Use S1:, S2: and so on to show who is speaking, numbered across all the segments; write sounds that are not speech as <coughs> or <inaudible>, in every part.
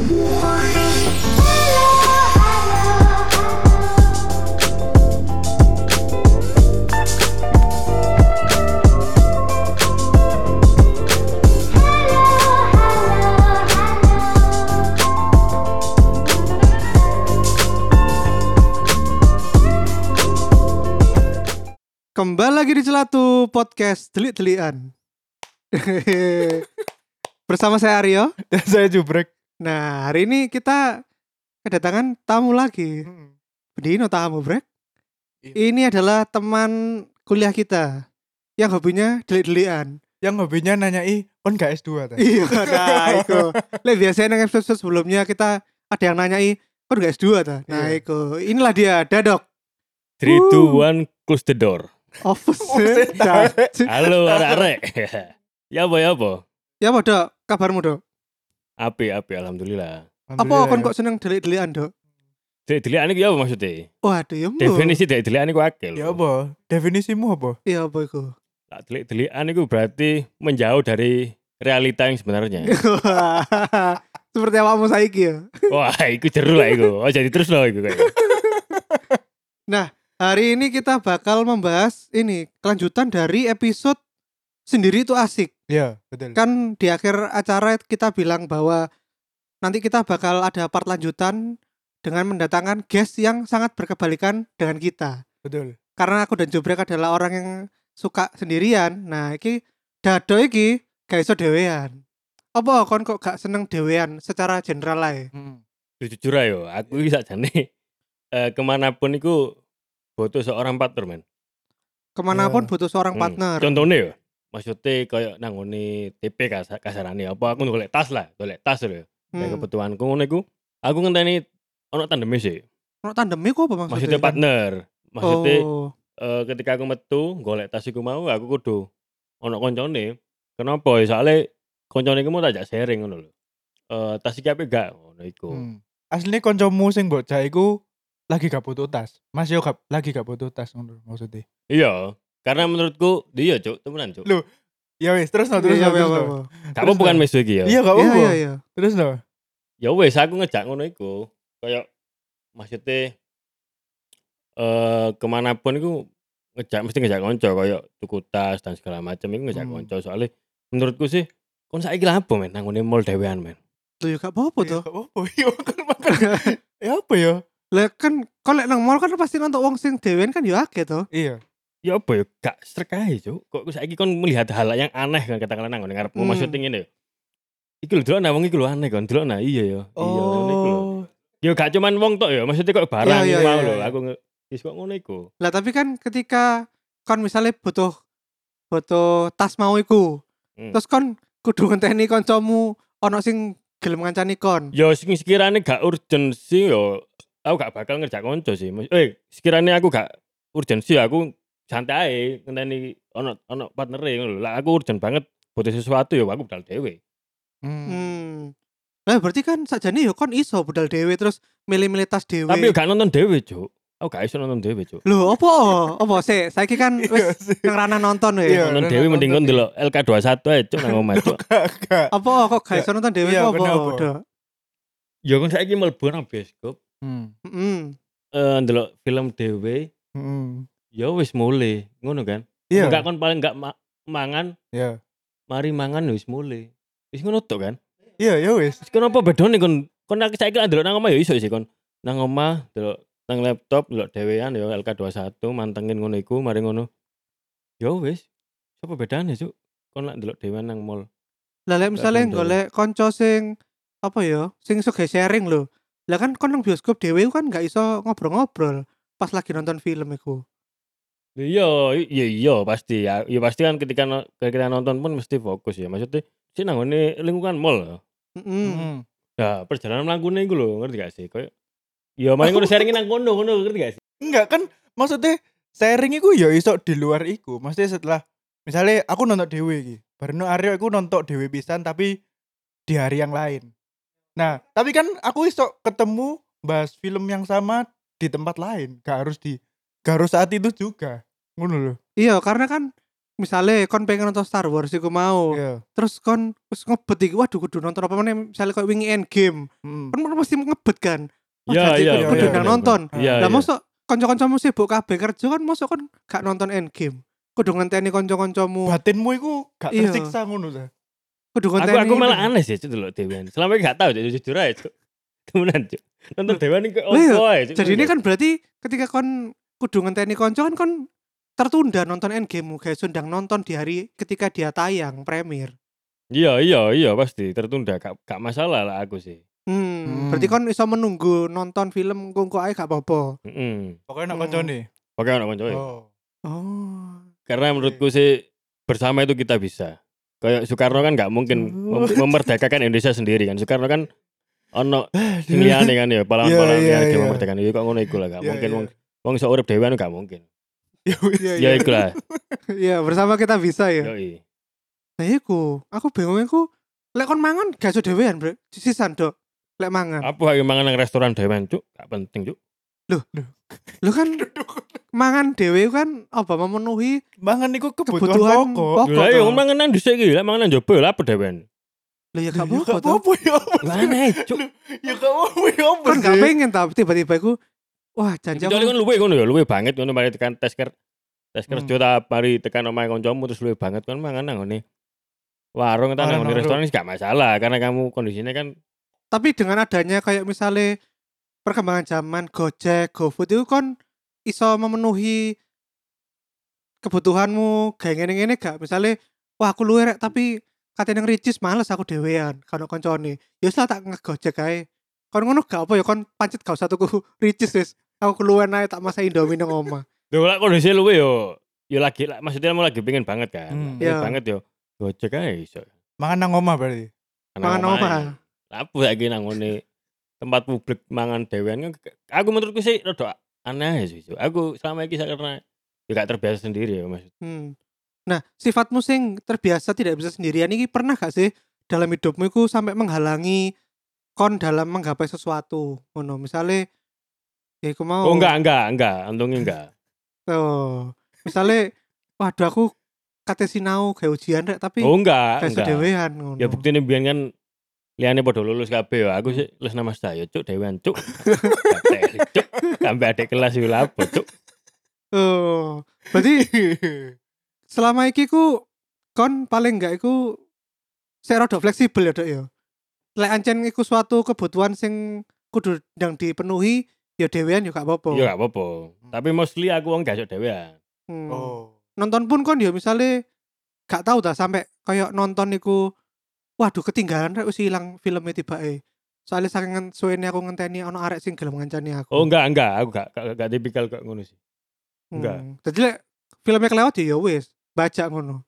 S1: Kembali lagi di Celatu Podcast Delik-delikan. <laughs> Bersama saya Aryo.
S2: Dan saya jubrek.
S1: Nah, hari ini kita kedatangan tamu lagi. Bedino tamu, Brek.
S2: Iya.
S1: Ini adalah teman kuliah kita yang hobinya delik-delikan.
S2: Yang hobinya nanyai, kon gak S2 ta? <laughs>
S1: iya, nah itu. Lek biasanya nang episode sebelumnya kita ada yang nanyai, kok gak S2 ta? Nah,
S2: Iya.
S1: itu. Inilah dia, Dadok.
S3: 3, 2, 1, close the door.
S1: Office. Cacing.
S3: Halo arek-arek. <laughs> ya apa ya apa?
S1: ya apa, Dok? Kabarmu, Dok?
S3: Api api alhamdulillah.
S1: Apa kon kok seneng delik-delikan, Dok?
S3: Dek dilihat ya apa maksudnya?
S1: Waduh, ya mbok.
S3: Definisi dek dilihat niku akeh.
S2: Ya
S3: lho.
S2: apa? Definisimu apa?
S1: Iya, apa iku?
S3: Lah delik delikan niku berarti menjauh dari realita yang sebenarnya. <laughs>
S1: Seperti awakmu saiki ya.
S3: Wah, iku jeru lah iku. Oh jadi terus loh iku kayak. <laughs>
S1: Hari ini kita bakal membahas ini kelanjutan dari episode sendiri itu asik.
S2: Iya, betul.
S1: Kan di akhir acara kita bilang bahwa nanti kita bakal ada part lanjutan dengan mendatangkan guest yang sangat berkebalikan dengan kita.
S2: Betul.
S1: Karena aku dan Jobrek adalah orang yang suka sendirian. Nah, iki dado iki gak iso dewean. Apa kon kok gak seneng dewean secara general ae?
S2: Hmm.
S3: Jujur ayo, aku iki sakjane <laughs> eh ke mana pun iku butuh seorang partner men.
S1: Ke mana pun
S2: Ya.
S1: butuh seorang
S3: Hmm.
S1: partner.
S3: Contohnya ya, maksudnya kayak nangoni TP kas kasarane apa aku golek tas lah, golek tas lho. Kayak
S1: Hmm.
S3: kebutuhanku ngono iku. Aku ngenteni ono tandeme sih.
S1: Ono tandemnya kok apa maksudnya?
S3: Maksudnya partner. Maksudnya
S1: Oh.
S3: eh, ketika aku metu golek tas iku mau aku kudu ono koncone. Kenapa? Ya soalnya koncone iku mau tak sharing ngono lho. Eh tas iki apa gak ngono iku.
S2: Hmm. Aslinya koncomu sing bocah iku lagi gak butuh tas. Mas yo gak, lagi gak butuh tas ngono maksudnya.
S3: Iya, karena menurutku dia cuk, temenan cuk.
S2: Lu, Ya wis, terus no, terus
S1: Iya,
S2: no,
S1: iya,
S2: terus
S1: iya,
S2: no.
S1: iya.
S3: Gak apa bukan mesu iki ya.
S2: Iya gak
S1: Iya, iya, iya.
S2: Terus no.
S3: ya wes aku ngejak ngono iku kayak maksudnya eh ke mana pun iku ngejak mesti ngejak konco kayak tuku tas dan segala macam iku ngejak
S2: Hmm.
S3: konco soalnya menurutku sih kon saiki lha apa men nang ngene mall dhewean men
S1: Loh ya gak apa-apa
S2: Iya,
S1: tuh.
S2: gak apa-apa. <laughs> Iya, makan makan. <laughs> Ya apa ya?
S1: Lah kan kalau lek nang mall kan pasti nonton wong sing dewen kan ya akeh tuh.
S2: Iya.
S3: Ya apa ya gak strek ae cuk kok saiki kon melihat hal yang aneh kan katakanlah nang ngene ngarepmu
S1: Hmm.
S3: maksudnya ngene Iku lho delok nah wong iku lho aneh kan delok nah iya ya iya ngono iku lho
S2: Oh.
S3: ya gak cuman wong tok ya maksudnya kok barang
S1: Iya, iya,
S3: iku mau
S1: iya,
S3: lho
S1: iya.
S3: aku wis kok ngono iku
S1: Lah tapi kan ketika kon misalnya butuh butuh tas mau iku.
S3: Hmm.
S1: Terus kon kudu ngenteni kancamu ono sing gelem ngancani kon.
S3: Ya sing sekiranya gak urgensi yo aku gak bakal ngerjak konco sih. Eh, sekiranya aku gak urgensi aku santai ngenteni ono ono partner ngono lho. Lah aku urgent banget butuh sesuatu ya aku budal dhewe.
S2: Hmm.
S1: Hmm. Lah berarti kan sakjane ya kon iso budal dewe terus milih-milih tas dewe.
S3: Tapi yo gak nonton dhewe, Cuk. Aku gak iso nonton dhewe, Cuk.
S1: Lho apa? Apa sih? Saiki kan
S2: Iya <laughs>
S1: wis nang ranah nonton
S2: Iya.
S1: ya.
S3: nonton
S2: nonton-
S3: dhewe mending kon delok LK21 ae, Cuk, nang omah, Cuk. <laughs>
S1: Apa kok gak iso nonton dewe
S2: Iya?
S1: Dok?
S3: Ya kon saiki mlebu nang bioskop,
S2: Hmm.
S1: Mm.
S3: eh ndelok film dhewe,
S2: Hmm.
S3: Ya wis mulai, ngono kan.
S2: Iya.
S3: Enggak kon paling enggak ma- mangan,
S2: Iya.
S3: mari mangan ya wis mulai. Wis ngono tok kan.
S2: Iya, ya wis.
S3: Kenapa bedone kon kon aku saiki ndelok nang omah ya iso sih kon. Nang omah delok nang laptop delok dhewean ya LK21 mantengin ngono iku mari ngono. Ya wis. Sopo bedane, Cuk? Kon lek ndelok dhewean nang mall.
S1: Lah lek misale golek kanca sing apa ya, sing iso gawe sharing lho. Lah kan kon nang bioskop dhewe kan gak iso ngobrol-ngobrol pas lagi nonton film iku.
S3: Iya, iya iya pasti ya. Ya pasti kan ketika no- ketika nonton pun mesti fokus ya. Maksudnya sih nang ngene lingkungan mall.
S1: Heeh.
S2: Hmm.
S3: Nah, perjalanan mlakune iku lho, ngerti gak sih? Kayak ya mari ngono sharing nang kono ngono, ngerti gak sih?
S2: Enggak kan maksudnya sharing iku ya iso di luar iku. Maksudnya setelah misalnya aku nonton dewe iki. Bareng Aryo aku nonton dewe pisan tapi di hari yang lain. Nah, tapi kan aku iso ketemu bahas film yang sama di tempat lain. Gak harus di gak harus saat itu juga. Ngono loh.
S1: Iya, karena kan misalnya kon pengen nonton Star Wars iku mau
S2: Iya.
S1: terus kon wis ngebet iki waduh kudu nonton apa meneh misalnya kayak wingi end game
S2: Hmm.
S1: kan mesti ngebet kan oh,
S3: Iya, iya,
S1: kudu
S2: iya, iya.
S1: nonton
S3: Iya,
S1: lah
S3: iya.
S1: mosok kanca-kancamu sibuk kabeh kerja kan mosok kon gak nonton end game kudu ngenteni kanca-kancamu
S2: Batinmu iku gak
S1: Iya.
S2: tersiksa ngono ta.
S1: kudu
S3: Aku
S1: ngenteni
S3: aku malah
S1: ini.
S3: aneh sih itu loh Dewan. Selama ini gak tahu Cuk, jujur aja Cuk. Temenan Cuk. Nonton Dewan
S1: Lah iya,
S3: opo Cuk.
S1: jadi ini kan berarti ketika kon kudu ngenteni kanca kan kon tertunda nonton end game guys sundang nonton di hari ketika dia tayang premier
S3: Iya iya iya pasti tertunda gak, gak masalah lah aku sih.
S1: hmm,
S2: Hmm.
S1: berarti kon iso menunggu nonton film kungku ae gak apa-apa
S3: Heeh.
S2: Pokoknya nak
S1: Hmm.
S2: koncone.
S3: Oke anak koncoe.
S2: Oh.
S1: oh
S3: Karena menurutku sih bersama itu kita bisa. Kayak Soekarno kan gak mungkin
S1: Oh.
S3: mem- memerdekakan Indonesia sendiri kan. Soekarno kan ono <laughs> liyane kan ya pahlawan-pahlawan
S2: Iya, iya,
S3: liyane dia
S2: iya.
S3: memerdekakan diri kok ngono iku lah gak
S2: Iya,
S3: mungkin
S2: iya.
S3: Wong iso urip dhewean gak mungkin.
S2: Ya
S1: iya
S3: Ya iku lah. <laughs>
S1: iya bersama kita bisa ya
S3: Yoi.
S1: nah iku aku bingung iku lek kon mangan gak iso dhewean bro sisan dok lek mangan
S3: Apa yang mangan nang restoran dhewean cuk? Gak penting cuk.
S1: lu <laughs> kan mangan dhewe kan apa memenuhi
S2: Mangan niku kebutuhan,
S1: Kebutuhan
S2: pokok.
S1: pokok.
S3: Lah iya
S1: toh.
S3: wong mangan nang dhisik iki, lek mangan nang lha apa dhewean?
S1: lah ya
S2: Ya
S1: gak
S2: gak
S1: apa-apa toh.
S2: apa-apa ya.
S3: Lah aneh cuk.
S2: Ya gak apa-apa ya. apa
S1: kan gak pengen tapi tiba-tiba iku wah janji
S3: Kecuali
S1: aku
S3: kan luwe ngono ya, luwe banget ngono mari tekan tes ker tes
S2: Hmm.
S3: kerja ta mari tekan omahe kancamu terus luwe banget kan mangan nang ngene. Warung ta nang restoran gak masalah karena kamu kondisinya kan
S1: tapi dengan adanya kayak misalnya perkembangan zaman Gojek, GoFood itu kan iso memenuhi kebutuhanmu kayak ngene-ngene gak? Misalnya wah aku luwe rek tapi katanya yang ricis males aku dewean kalau koncone. Ya tak ngegojek ae kon ngono gak apa ya kon pancet gak usah tuku <laughs> ricis wis aku keluwen ae tak masak indomie nang omah
S3: lho lek kondisi luwe yo yo lagi lah maksudnya mau lagi pengen banget kan.
S2: Hmm.
S3: Pengen
S1: Iya.
S3: banget yo. Gojek ae iso.
S2: Mangan nang omah berarti.
S1: mangan
S3: Nang
S1: omah
S3: omahe. Apa lagi nang ngene tempat publik mangan dewean kan aku menurutku sih rada aneh sih. Aku selama ini karena ya gak terbiasa sendiri ya Mas.
S1: Hmm. Nah, sifatmu sing terbiasa tidak bisa sendirian ini pernah gak sih dalam hidupmu itu sampai menghalangi kon dalam menggapai sesuatu? Ngono, misalnya ya aku mau
S3: Oh enggak enggak enggak, untungnya <laughs> enggak.
S1: Oh, misalnya waduh aku kate sinau kayak ujian rek tapi
S3: Oh enggak,
S1: kayak ngono.
S3: Ya buktinya biyen kan liane padha lulus kabeh ya. Aku sih les nama saya cuk dewan cuk. <laughs> Cuk. Sampai adik kelas iki lapo cuk.
S1: Oh, berarti selama iki ku kon paling enggak iku saya rada fleksibel ya, Dok ya. Lek ancen iku suatu kebutuhan sing kudu ndang dipenuhi ya dewean ya gak apa-apa.
S3: Ya gak apa-apa. Tapi mostly aku wong gak iso dewean.
S1: Hmm.
S2: Oh.
S1: Nonton pun kon ya misalnya gak tahu dah sampai kayak nonton iku waduh ketinggalan rek wis ilang filmnya tibake. Soalnya saking suwene aku ngenteni ono arek sing gelem ngancani aku.
S3: Oh enggak enggak, aku gak gak, gak tipikal kok ngono sih. enggak.
S1: Hmm. Jadi lek filmnya kelewat ya ya wis, baca ngono.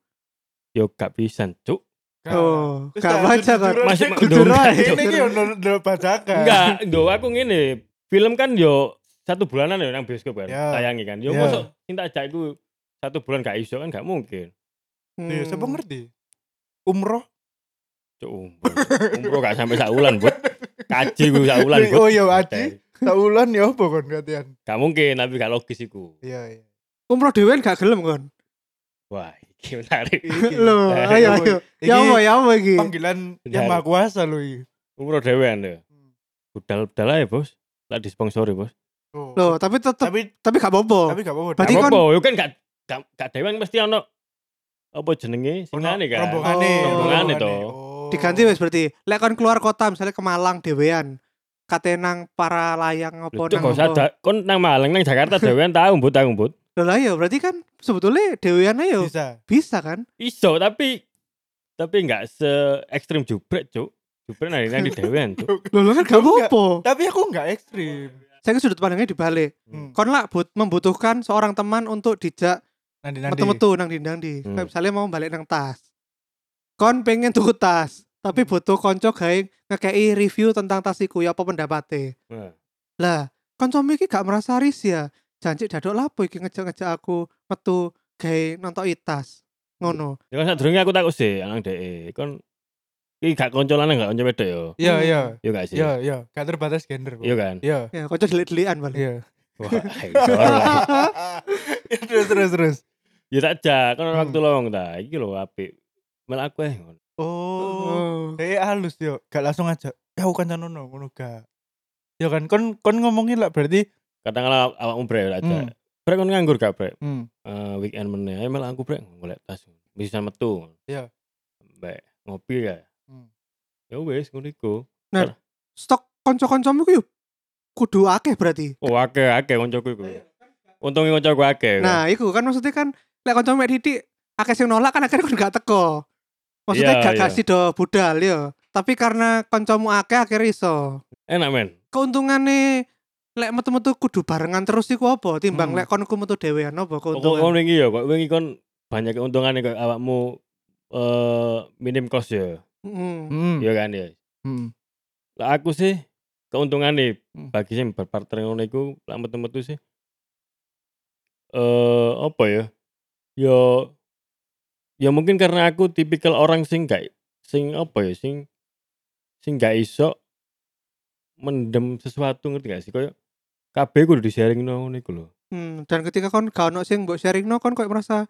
S3: Yo gak pisan cuk.
S1: Oh, gak
S2: tak,
S1: baca kan.
S3: Masih
S2: aja. Ini ki ndelok bacakan.
S3: Enggak, ndo aku ngene. Film kan yo satu bulanan ya nang bioskop kan.
S2: Ya.
S3: Tayangi kan. Yo
S2: Ya.
S3: mosok cinta ajak iku satu bulan gak iso kan gak mungkin.
S2: Iya, siapa
S1: Hmm.
S2: ngerti? Umroh.
S3: Cuk umroh. Umroh gak sampai sak wulan, Bud. Kaji ku sak wulan, Bud.
S2: Oh iya, Aji. Saulan ya apa kon latihan?
S3: Gak mungkin, tapi gak logis iku.
S2: Iya, iya.
S1: Umroh dhewean gak gelem kon.
S3: Wah, iki menarik. <laughs>
S1: Loh,
S3: Eh,
S1: ayo ayo.
S2: iki
S1: Ya apa ya apa iki?
S2: Panggilan yang maha kuasa loh iki.
S3: Umroh dhewean lho.
S2: Hmm.
S3: Budal-budal aja, Bos. Lah disponsori, Bos.
S2: Oh.
S1: Loh, tapi tetep
S2: tapi
S1: tapi gak apa-apa.
S2: tapi gak apa-apa.
S1: Berarti
S3: apa-apa, yo kan gak gak, gak dhewean mesti ono apa jenenge singane kan.
S2: Rombongane.
S1: Oh.
S3: Rombongane toh.
S2: Oh.
S1: Diganti wis berarti. Lek kon keluar kota misalnya ke Malang dhewean. Kate nang para layang apa
S3: Lho,
S1: nang
S3: gak usah kon nang Malang nang Jakarta dhewean tau mbut tau mbut.
S1: Loh lah ya berarti kan sebetulnya dhewean ayo
S2: bisa.
S1: bisa kan?
S3: Iso tapi tapi enggak se ekstrim jubrek, Cuk. Nang nang di dhewean, Cuk.
S1: Loh lah kan gak apa-apa.
S2: Tapi aku enggak ekstrim.
S1: Saya kan sudut pandangnya dibalik.
S2: Hmm.
S1: Kon lah but, membutuhkan seorang teman untuk dijak
S2: Nanti nanti.
S1: metu-metu nang dindang di.
S3: Hmm.
S1: Misalnya mau balik nang tas. Kon pengen tuku tas, tapi butuh konco gawe ngekei review tentang tas iku ya apa pendapatnya.
S3: Nah.
S1: Lah, konco iki gak merasa ris ya. Janji dadok lapo iki ngejak-ngejak aku metu gawe nonton tas. Ngono.
S3: Ya kan sadurunge aku takut sih nang DE. Kon iki gak konco lanang gak konco wedok yo.
S2: Iya,
S1: Hmm.
S2: iya.
S3: Yo gak sih?
S2: Iya, iya. Gak terbatas gender.
S3: Iya kan?
S2: Iya.
S1: Ya, konco delik-delikan balik.
S2: Iya.
S3: Wah.
S2: Ya, <laughs> terus terus terus.
S3: Ya tak jak, kan
S2: Hmm.
S3: waktu lowong ta. Iki lho apik. Mel aku eh ngono.
S2: Oh. Eh halus yo, gak langsung aja. Ya aku kancan ngono, ngono gak. Ya kan kon kon ngomongin lah berarti
S3: Katakanlah awakmu brek tak
S2: Hmm.
S3: Brek kon nganggur gak brek?
S2: hmm,
S3: Eh, weekend meneh. Ayo mel aku brek golek tas. Bisa metu.
S2: Iya.
S3: Mbak ngopi ya.
S2: Hmm.
S3: Ya wis ngono iku.
S1: Stok kanca-kancamu ku yo kudu akeh berarti.
S3: Oh akeh akeh koncoku iku. Untungnya koncoku akeh.
S1: Nah, iku kan maksudnya kan lek kancamu mek didik akeh sing nolak kan akhirnya <laughs> kan gak teko. Maksudnya
S3: Iya,
S1: gak kasih do budal yo. Tapi karena kancamu akeh akhirnya iso.
S3: enak men.
S1: Keuntungannya lek metu-metu kudu barengan terus iku apa timbang
S2: Hmm.
S1: lek kon ku metu dhewean apa
S3: Kok kon
S1: keuntungan.
S3: wingi ya, kok wingi kon banyak keuntungannya kok awakmu eh minim cost ya.
S1: Heeh.
S2: hmm,
S3: Iya kan ya.
S2: hmm.
S3: Lah aku sih keuntungannya
S2: Hmm.
S3: bagi sing berpartner ngono iku lak metu-metu sih eh apa ya? Ya ya mungkin karena aku tipikal orang sing gak sing apa ya sing sing gak iso mendem sesuatu ngerti gak sih koyo kabeh kudu di-sharing ngono iku lho.
S1: Hmm, dan ketika kon gak ono sing mbok sharing no kon koyo merasa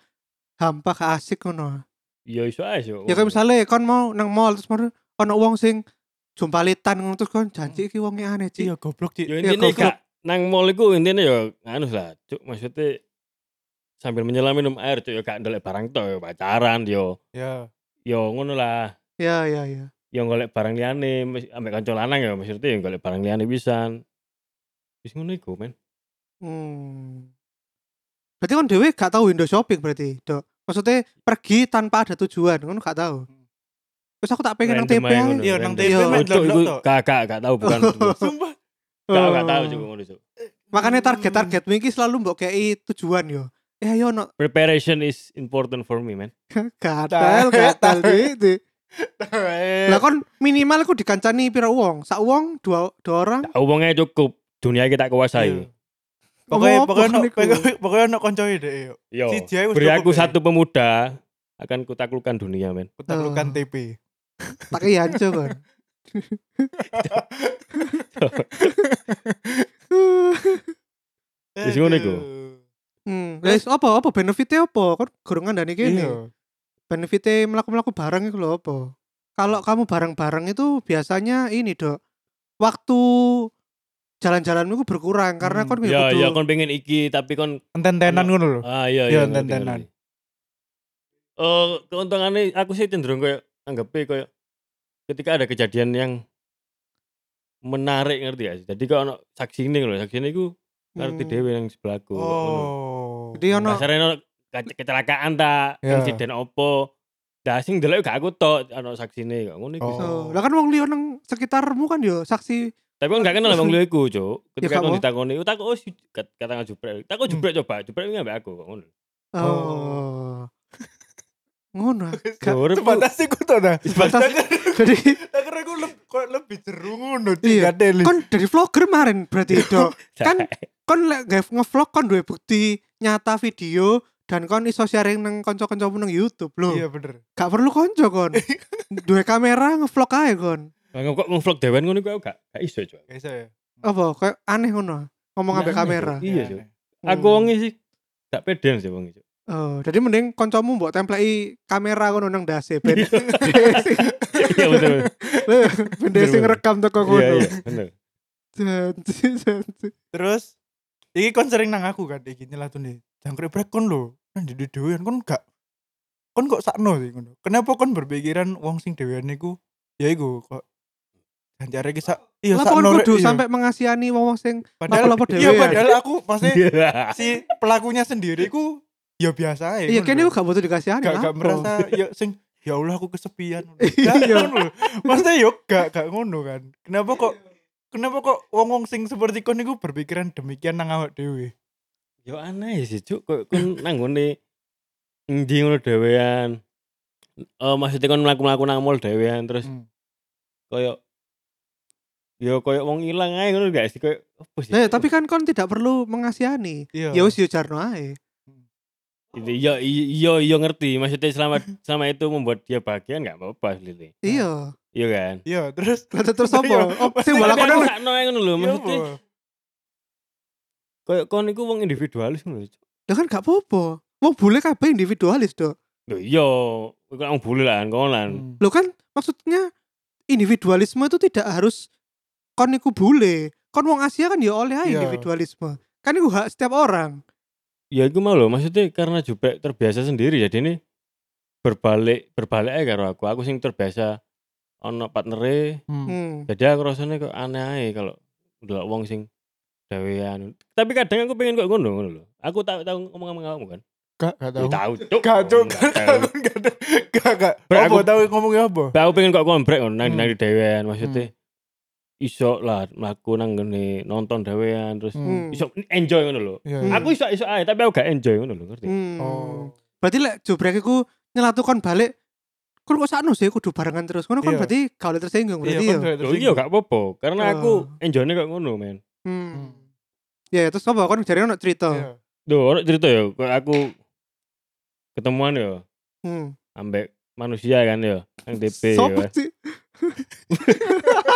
S1: hampa gak asik ngono.
S3: Ya iso ae sih.
S1: Ya kayak misalnya kon mau nang mall terus mau ono wong sing jumpalitan ngono terus kon janji iki wonge aneh Ci.
S2: Iya goblok Cik.
S3: Ya
S1: Ya, goblok.
S3: gak nang mall iku intinya ya anu lah, cuk maksudnya sambil menyelam minum air cuk ya gak ndelok barang tok ya pacaran yo
S2: Ya.
S3: yo ngono lah.
S1: Ya ya ya.
S3: Yo golek barang liyane mes- ambek kanca lanang ya maksudnya ya golek barang liyane pisan. Wis ngono iku men.
S1: Hmm. Berarti kon dhewe gak tahu window shopping berarti, Dok. Maksudnya pergi tanpa ada tujuan, ngono gak tahu. Terus aku tak pengen nang TP.
S2: Iya, nang.
S1: TP
S2: delok-delok
S3: iku
S2: tok.
S3: gak gak gak tahu bukan. <laughs>
S2: Sumpah.
S3: Gak gak tahu cuk ngono cuk.
S1: Makanya target-target iki selalu mbok kei tujuan yo. Eh ayo no
S3: Preparation is important for me man.
S1: gatal gatal gitu. Lah kon minimal aku dikancani pira uang? Sak uang dua dua orang.
S3: Tak wonge cukup. Dunia kita
S2: Iya.
S3: kuasai.
S2: Pokoknya
S1: Ngomong
S2: pokoknya
S1: niku?
S2: pokoknya pokoknya no koncoe deh yo. Wis
S3: Beri aku satu pemuda akan kutaklukkan dunia men.
S2: Kutaklukan
S1: Oh.
S2: TP.
S1: Tak kei anco kon. <laughs>
S3: Wis ngono iku.
S1: Hmm, guys, apa apa benefitnya apa? Kon gurung ngandani kene.
S2: Iya.
S1: benefitnya melaku-melaku bareng itu loh apa? Kalau kamu bareng-bareng itu biasanya ini dok, waktu jalan-jalanmu itu berkurang karena
S2: Hmm,
S1: kon
S3: Ya
S1: kudu-
S3: ya kon pengen iki tapi kon
S2: Enten-tenan ngono lho.
S3: ah iya
S2: Iya,
S3: iya.
S2: enten-tenan.
S3: ngerti. Eh keuntungannya aku sih cenderung kayak anggapnya kayak ketika ada kejadian yang menarik ngerti ya. Jadi kalau ono saksi ini loh, saksi ini ku ngerti
S1: Hmm.
S3: dhewe yang sebelahku.
S2: Oh.
S1: Jadi ono
S3: ke- kecelakaan ta, insiden opo. Dah sing delok gak aku tok ono saksine kok ngono iku.
S2: Oh.
S1: lah kan wong liya nang sekitarmu kan yo saksi
S3: Tapi kan gak kenal bang iku, Cuk. Ketika
S1: Ya,
S3: kon
S1: kamu.
S3: ditakoni, "Oh, takut oh si kat- katakan jubrek. Takut
S2: Hmm.
S3: jubrek coba, jubrek ini ambek aku kok ngono.
S1: oh. Ngono. <laughs>
S2: Sebatas iku to nah.
S1: Sebatas- <laughs> Jadi
S2: Tak kira aku lebih jeru ngono
S1: Iya. Kon dari vlogger kemarin berarti dok. <laughs> kan kon lek nge- ngevlog kon duwe bukti nyata video dan kon iso sharing nang kanca-kancamu nang YouTube lho.
S2: Iya bener.
S1: Gak perlu konco kon. duwe kamera ngevlog ae kon.
S3: Lah kok ngevlog dewan ngono aku gak gak iso, Cuk.
S2: Kayak saya.
S1: Apa kayak aneh ngono. Ngomong
S3: Iya,
S1: ambek kamera.
S3: Cuk. Iya, Cuk.
S1: Hmm.
S3: Aku wonge sih gak pede sih wong itu.
S1: Oh, jadi mending koncomu mbok templeki kamera ngono nang dase ben
S3: Iya <laughs> betul.
S1: ben dia sing
S3: Bener,
S1: rekam teko
S3: Iya
S1: kono.
S3: iya bener.
S1: Janji janji.
S2: Terus iki kon sering nang aku kan iki nyelatun nih. Jangkrik brek kon lho. Kan di dhewean kon gak kon kok sakno sih ngono. Kenapa kon berpikiran wong sing dhewean niku ya iku kok Janjare iki sak iya rek,
S1: kudu
S2: iya.
S1: sampai mengasihani wong sing
S2: padahal
S1: apa-apa
S2: iya
S1: dhewean.
S2: padahal aku maksudnya
S3: Iya.
S2: si pelakunya sendiri ku ya biasa aja
S1: Iya kene gak butuh dikasihani.
S2: gak, gak merasa ya sing ya Allah aku kesepian <laughs> ngono.
S1: Iya.
S2: Maksudnya yo gak gak ngono kan kenapa kok kenapa kok wong-wong sing seperti kon niku berpikiran demikian nang awak dhewe
S3: Yo aneh sih, Cuk. Kok kon <coughs> nang ngene ndi ngono dhewean. Eh maksudnya kon mlaku-mlaku nang mall dhewean terus
S2: Hmm.
S3: koyo yo koyo wong ilang ae ngono gak sih koyo apa sih?
S1: Eh, tapi kan kon tidak perlu mengasihani.
S2: iya
S1: Ya wis yo jarno ae.
S3: Iya iya iya ngerti maksudnya selama <laughs> selama itu membuat dia bahagia nggak apa-apa Lili.
S1: Iya.
S3: Iya kan?
S2: iya terus
S1: terus apa? <laughs>
S2: Iya,
S1: Oh, sing
S2: maksudnya
S1: malah
S3: Tapi
S1: kono
S3: aku gak no ngono lho
S2: Iya,
S3: maksudnya koyo kon iku wong individualis ngono.
S1: Lah kan gak apa-apa. Wong bule kabeh individualis, Dok.
S3: Lho iya, kok wong bule lah kon lan.
S2: Hmm.
S1: Lo kan maksudnya individualisme itu tidak harus kon iku bule. Kon wong Asia kan ya oleh
S2: Iya.
S1: individualisme. Kan itu hak setiap orang.
S3: Ya iku mau lho, maksudnya karena juga terbiasa sendiri jadi ini berbalik berbalik aja karo aku. Aku sing terbiasa ono partnere,
S2: Hmm.
S1: Hmm.
S3: jadi aku rasanya kok aneh aja kalau ndelok wong sing dewean. Tapi kadang aku pengen kok ngono ngono lho. Aku tahu tahu ngomong-ngomong kamu kan.
S2: Gak, gak
S3: Ya,
S2: tahu.
S3: tahu, cuk.
S2: Gak, Cuk.
S3: Nggak
S2: Gak
S3: tahu.
S2: tahu. Gak tahu. Gak, gak.
S3: Bre,
S2: Apa tahu ngomongnya apa?
S3: Tapi aku pengen kok kombrek ngono nang
S2: Hmm.
S3: nang di dewean maksudnya. Iso lah mlaku nang ngene nonton dewean terus
S2: Hmm.
S1: Hmm.
S3: iso enjoy ngono lho.
S2: Iya,
S1: Hmm.
S2: iya.
S3: Aku iso iso aja tapi aku gak enjoy ngono lho, ngerti?
S1: Hmm.
S2: Oh.
S1: Berarti lek jubrek iku nyelatu kon balik kon kok sakno sih kudu barengan terus. Ngono kan
S2: Iya.
S1: berarti gak oleh tersinggung berarti ya.
S3: Lho iya gak apa-apa karena aku enjoynya kok ngono men.
S1: Hmm. Ya terus apa kon jare ono cerita.
S2: Iya.
S3: Duh, ono cerita ya, kok aku ketemuan ya
S1: Hmm.
S3: ambek manusia kan ya, yang DP
S1: Sopo
S3: ya.
S1: sih? <laughs>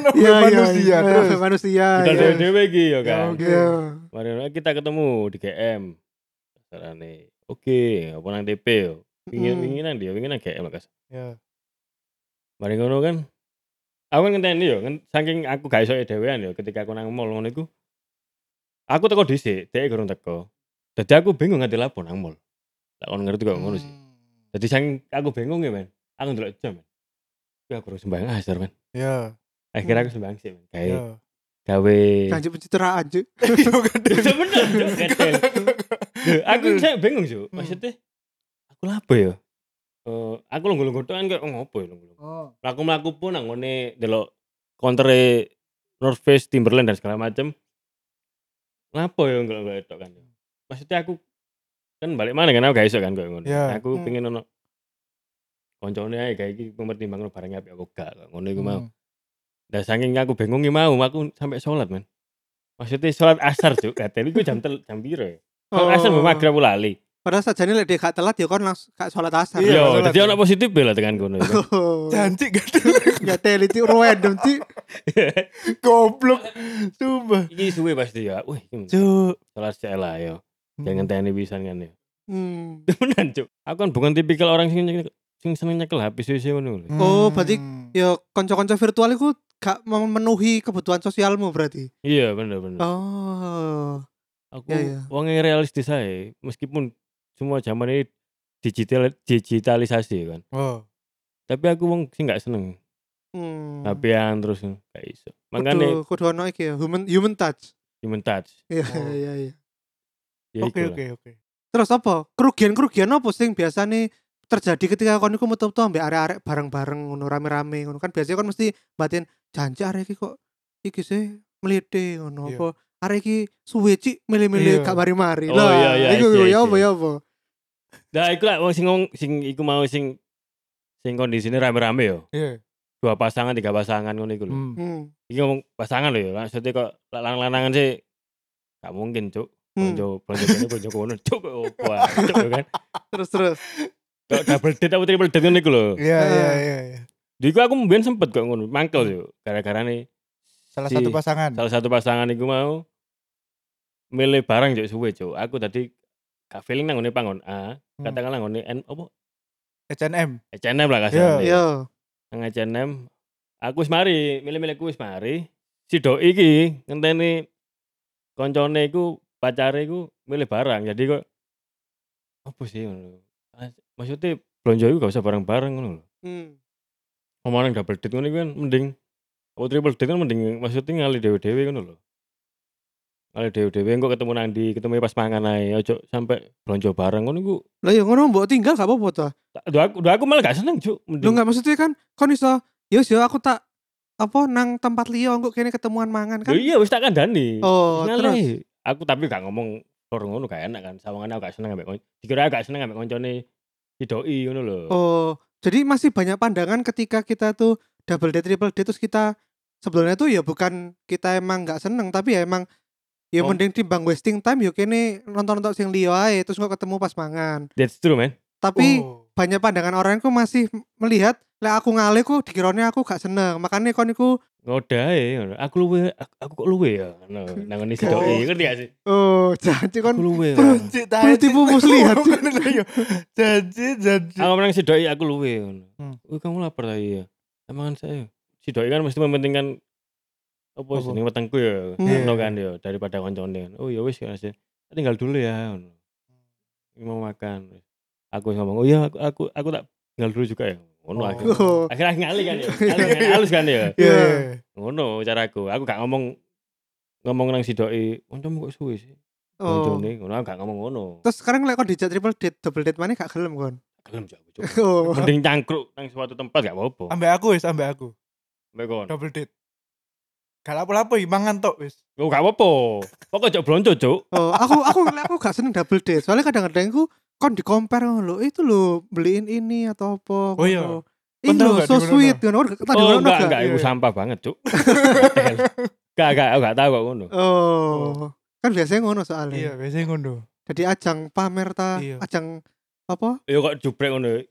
S2: Ketemu nama
S1: Iya, iya,
S2: manusia
S1: iya,
S2: terus.
S1: manusia.
S3: Kita
S1: iya.
S3: dewe-dewe iki ya
S2: Ya,
S3: kan.
S2: oke.
S1: Iya.
S3: Mari kita ketemu di GM. Carane. Oke, apa nang DP yo. Wingin
S1: Hmm.
S3: winginan dia, winginan GM lah kas.
S2: Iya.
S3: Mari ngono kan. Aku kan ngenteni yo, kan saking aku gak iso dhewean yo ketika aku nang mall ngono iku. Aku teko dhisik, dhek gurung teko. Dadi aku bingung nganti lapo nang mall. Lah kon ngerti kok ngono sih.
S2: Hmm.
S3: Jadi saking aku bingung ya, men. Aku ndelok jam, men. Ya aku harus sembahyang asar, men.
S2: Iya.
S3: Akhirnya
S1: Hmm. <laughs> <laughs>
S3: aku sembahyang sih, men.
S2: Iya.
S3: Kayak gawe
S1: Janji pencitraan.
S2: Bukan
S3: Itu bener, ketel. Aku saya bingung, Cuk.
S2: Hmm.
S3: Maksudnya aku lapo ya? Eh, aku lungguh-lungguh tok kan kayak oh, ngopo ya lungguh.
S2: Oh.
S3: Mlaku-mlaku pun nang ngene delok kontere North Face, Timberland dan segala macem. Lapo ya ngelok-ngelok tok kan. Maksudnya aku kan balik mana kan aku gak iso kan kayak ngono.
S2: Iya.
S3: Aku
S1: Hmm.
S3: pengen ono koncone ae kayak iki mempertimbangkan barang apik aku gak ngono iku mau.
S2: Hmm.
S3: Nah saking aku bingung mau aku sampai sholat man. Maksudnya sholat asar cuk, katen iku jam tel jam piro ya? Sholat asar
S1: Oh.
S3: mau maghrib lali.
S1: Padahal sajane lek gak telat ya kon langsung gak sholat asar.
S2: Iya,
S3: dadi ono positif lah tekan kono. ya.
S1: Oh. <laughs>
S2: Janji gak ada.
S1: Ya teli Cuk, random Cuk. <laughs>
S2: Goblok. Sumpah.
S3: Iki suwe pasti ya. Wih,
S2: Cuk.
S3: sholat sik lah yo. Jangan tani pisan kan ya.
S1: Hmm.
S3: Temenan cuk. Aku kan bukan tipikal orang sing sing seneng nyekel HP sih ngono lho.
S1: Oh, berarti-
S2: Hmm.
S1: Ya konco-konco virtual iku gak memenuhi kebutuhan sosialmu berarti.
S3: Iya bener bener.
S1: Oh.
S3: Aku
S1: iya, iya.
S3: wong yang realistis aja. Meskipun semua zaman ini digital digitalisasi kan.
S2: Oh.
S3: Tapi aku wong sing gak seneng
S1: Hmm.
S3: HP-an terus gak iso. Makanya
S1: Kudu kudu ono iki ya, human human touch.
S3: human touch.
S1: Iya
S2: Oh.
S1: iya iya.
S3: Ya
S2: Oke oke oke.
S1: Terus apa? Kerugian-kerugian apa sing biasanya terjadi ketika kon iku metu-metu ambek arek-arek bareng-bareng ngono rame-rame ngono kan biasanya kon mesti batin janji arek iki kok iki sih melite ngono
S2: Iya.
S1: apa arek iki suwe cik milih-milih
S2: Iya.
S1: gak mari-mari.
S3: Oh,
S1: Lah,
S3: iya, iya,
S1: iku
S3: iya,
S1: ya
S3: iya.
S1: apa ya apa?
S3: Nah, iku lah wong sing ngomong sing iku mau sing sing kondisine rame-rame yo.
S2: Iya.
S3: Dua pasangan, tiga pasangan ngono iku lho.
S2: Hmm.
S1: Hmm.
S3: Iki ngomong pasangan lho ya. Maksudnya kok lanang-lanangan sih gak mungkin, Cuk.
S1: Hmm.
S3: Blonjo kono, Cuk. Opo ah, Cuk ya kan. <laughs>
S1: Terus terus.
S3: Kok double date atau triple date ngono iku lho.
S2: Iya iya iya. iya.
S3: Di iku aku mbiyen sempet kok ngono, mangkel yo. Gara-gara nih
S2: Salah
S3: Si-
S2: satu pasangan.
S3: salah satu pasangan iku mau milih barang Cuk suwe, Cuk. Aku tadi gak feeling nang ngone pangon A,
S2: Hmm.
S3: katakanlah ngone N apa
S2: H&M.
S3: H&M lah
S2: Iya.
S3: kasarnya.
S1: Yo.
S3: nang H&M aku wis mari milih-milih ku wis mari si doi iki ngenteni koncone iku pacare iku milih barang jadi kok apa sih ngono Ah, maksudnya belanja iku gak usah bareng-bareng ngono lho
S1: Hmm.
S3: ngomong double date ngono iku kan mending oh triple date kan mending maksudnya ngali dewe-dewe ngono lho ngali dewe-dewe engko ketemu nang ndi ketemu pas mangan ae ojo sampai belanja bareng ngono iku
S1: Lah ya ngono mbok tinggal gak apa-apa toh.
S3: Duh aku, duh aku malah gak seneng cuk mending
S1: enggak maksudnya kan kon iso yo yo aku tak apa nang tempat liya engko kene ketemuan mangan kan.
S3: Lho iya wis tak kandani
S1: Oh,
S3: Wis
S1: terus.
S3: Aku tapi gak ngomong karo ngono gak enak kan. Sawangane aku gak seneng ambek. Dikira aku gak seneng ambek koncone si doi ngono lho.
S1: Oh, jadi masih banyak pandangan ketika kita tuh double date triple date terus kita sebenarnya tuh ya bukan kita emang nggak seneng tapi ya emang ya
S3: Oh.
S1: mending timbang wasting time yuk kene nonton-nonton sing liya ae terus kok ketemu pas mangan.
S3: That's true man.
S1: Tapi
S2: Oh.
S1: banyak pandangan orang itu masih melihat lek aku ngalih ku dikirone aku gak seneng. Makanya kon iku
S3: ngodae ngono. Aku luwe aku, aku kok luwe ya ngono. Nang ngene sidoke ngerti gak sih?
S1: oh janji kon
S3: luwe.
S2: Janji
S1: Perlu tipu muslihat.
S2: Janji, janji.
S3: Aku menang sidoke aku luwe ngono.
S2: Hmm.
S3: Kamu lapar tadi ya. Emang kan saya sidoke kan mesti mementingkan apa
S2: Apa?
S3: sih ning wetengku ya.
S1: Hmm.
S3: Ngono kan ya daripada koncone. Oh ya wis ya. Tinggal dulu ya ngono. Ini Mau makan. Aku ngomong, "Oh iya aku aku, aku tak tinggal dulu juga ya." Ngono
S2: Oh.
S3: akhirnya.
S1: Oh.
S3: Akhirnya ngalih kan ya. <laughs> Ngalih kan, halus kan ya.
S2: Iya.
S3: Ngono caraku. Aku gak ngomong ngomong nang sidoke, "Kancamu kok suwe sih?"
S1: Oh.
S3: Koncone ngono aku gak ngomong ngono.
S1: Terus sekarang lek kon dijak triple date, double date mana gak gelem kon.
S3: Gelem jak aku. <laughs>
S1: Oh.
S3: Mending cangkruk nang suatu tempat gak apa-apa.
S2: Ambek aku wis, ambek aku.
S3: Mbak kon.
S2: Double date. Gak lapo-lapo iki mangan tok wis.
S3: Oh gak apa-apa. Pokok jok blonco, Cuk.
S1: Oh, aku aku lek aku gak seneng double date. Soalnya kadang-kadang aku kon di compare lo itu lo beliin ini atau apa.
S2: Oh iya.
S1: Ih
S2: tahu
S1: lo so sweet kan. Tadi
S3: Oh enggak,
S1: gak?
S3: enggak, itu
S2: Iya.
S3: sampah banget, Cuk. Gak, gak, aku gak tahu kok ngono.
S1: Oh. Kan biasanya ngono soalnya.
S2: Iya, biasanya ngono.
S1: Jadi ajang pamer ta,
S2: Iya.
S1: ajang apa?
S3: Ya kok jubrek ngono.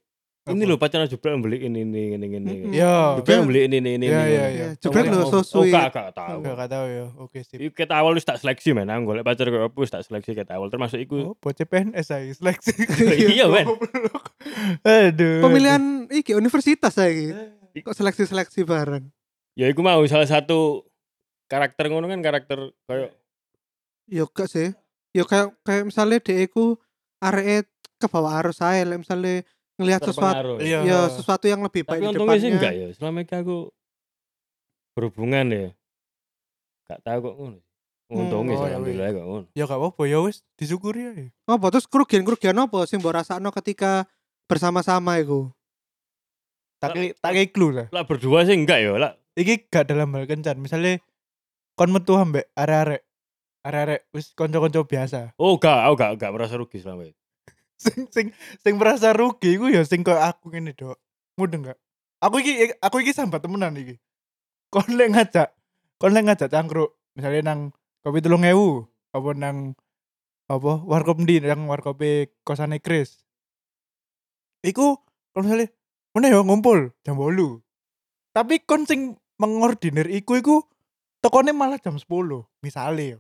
S3: Ini lho pacaran jubrek beli ini ini ini ini.
S2: Iya.
S3: Jubrek beli ini ini ini.
S2: Iya,
S3: ini.
S2: iya,
S1: Iya,
S2: iya.
S1: jebrek
S2: Oh,
S1: lho so
S3: Oh,
S1: sweet.
S3: gak, gak tahu.
S2: Enggak gak tahu ya. Oke, sip.
S3: Ket awal wis tak seleksi men, aku golek pacar kok apa wis tak seleksi ket awal termasuk iku.
S2: Oh, bocah PNS aja seleksi. <laughs>
S3: Iya, men.
S2: Aduh.
S1: Pemilihan iki universitas lagi. Kok seleksi-seleksi bareng.
S3: Ya iku mau salah satu karakter ngono kan karakter kayak
S1: Yo gak sih. Yo kayak kayak misalnya DE ku arek ke bawah arus saya misalnya ngelihat sesuatu.
S2: Iya.
S1: ya sesuatu yang lebih
S3: Tapi
S1: baik di
S3: untungnya sih enggak ya. Selama ini aku berhubungan ya. Gak tahu kok ngono. Untungnya
S2: oh,
S3: sih
S2: ya
S3: alhamdulillah kok ngono.
S2: Ya gak apa-apa ya wis, disyukuri aja.
S1: Apa terus kerugian-kerugian apa sing mbok rasakno ketika bersama-sama iku?
S2: Tak tak kayak clue lah.
S3: Lah berdua sih enggak ya, lah.
S2: Iki gak dalam hal kencan. Misalnya kon metu ambek arek-arek arek-arek wis kanca-kanca biasa.
S3: Oh, enggak, aku enggak enggak merasa rugi selama itu.
S2: Sing sing sing merasa rugi iku ya sing koyo aku ngene, Dok. Mudeng gak? Aku iki aku iki sambat temenan iki. Kon lek ngajak, kon ngajak cangkruk, misalnya nang kopi tulung ewu, apa nang apa warkop ndi nang warkope kosane Chris. Iku kon misalnya mana ya ngumpul jam 8. Tapi kon sing mengordinir iku iku tekone malah jam 10 misalnya ya.